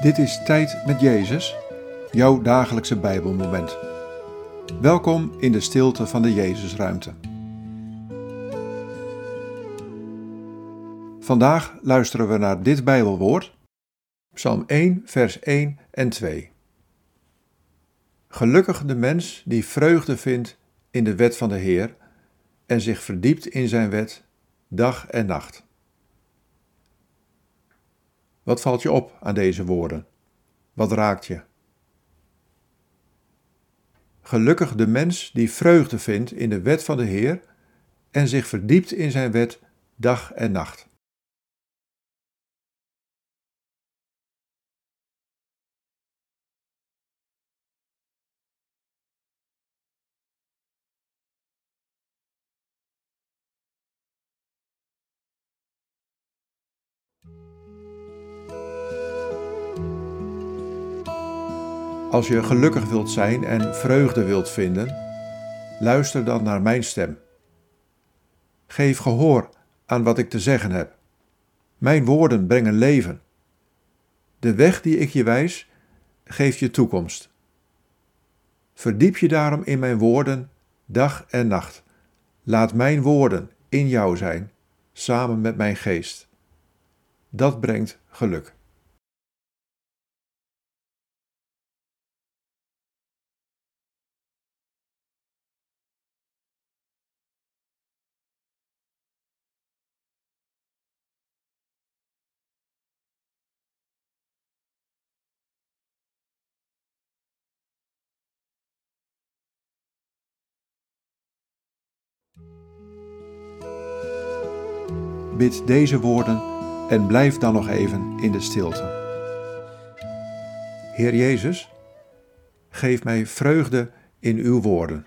Dit is Tijd met Jezus, jouw dagelijkse Bijbelmoment. Welkom in de stilte van de Jezusruimte. Vandaag luisteren we naar dit Bijbelwoord, Psalm 1, vers 1 en 2. Gelukkig de mens die vreugde vindt in de wet van de Heer en zich verdiept in zijn wet dag en nacht. Wat valt je op aan deze woorden? Wat raakt je? Gelukkig de mens die vreugde vindt in de wet van de Heer en zich verdiept in zijn wet dag en nacht. Als je gelukkig wilt zijn en vreugde wilt vinden, luister dan naar mijn stem. Geef gehoor aan wat ik te zeggen heb. Mijn woorden brengen leven. De weg die ik je wijs, geeft je toekomst. Verdiep je daarom in mijn woorden dag en nacht. Laat mijn woorden in jou zijn, samen met mijn geest. Dat brengt geluk. Bid deze woorden en blijf dan nog even in de stilte. Heer Jezus, geef mij vreugde in uw woorden.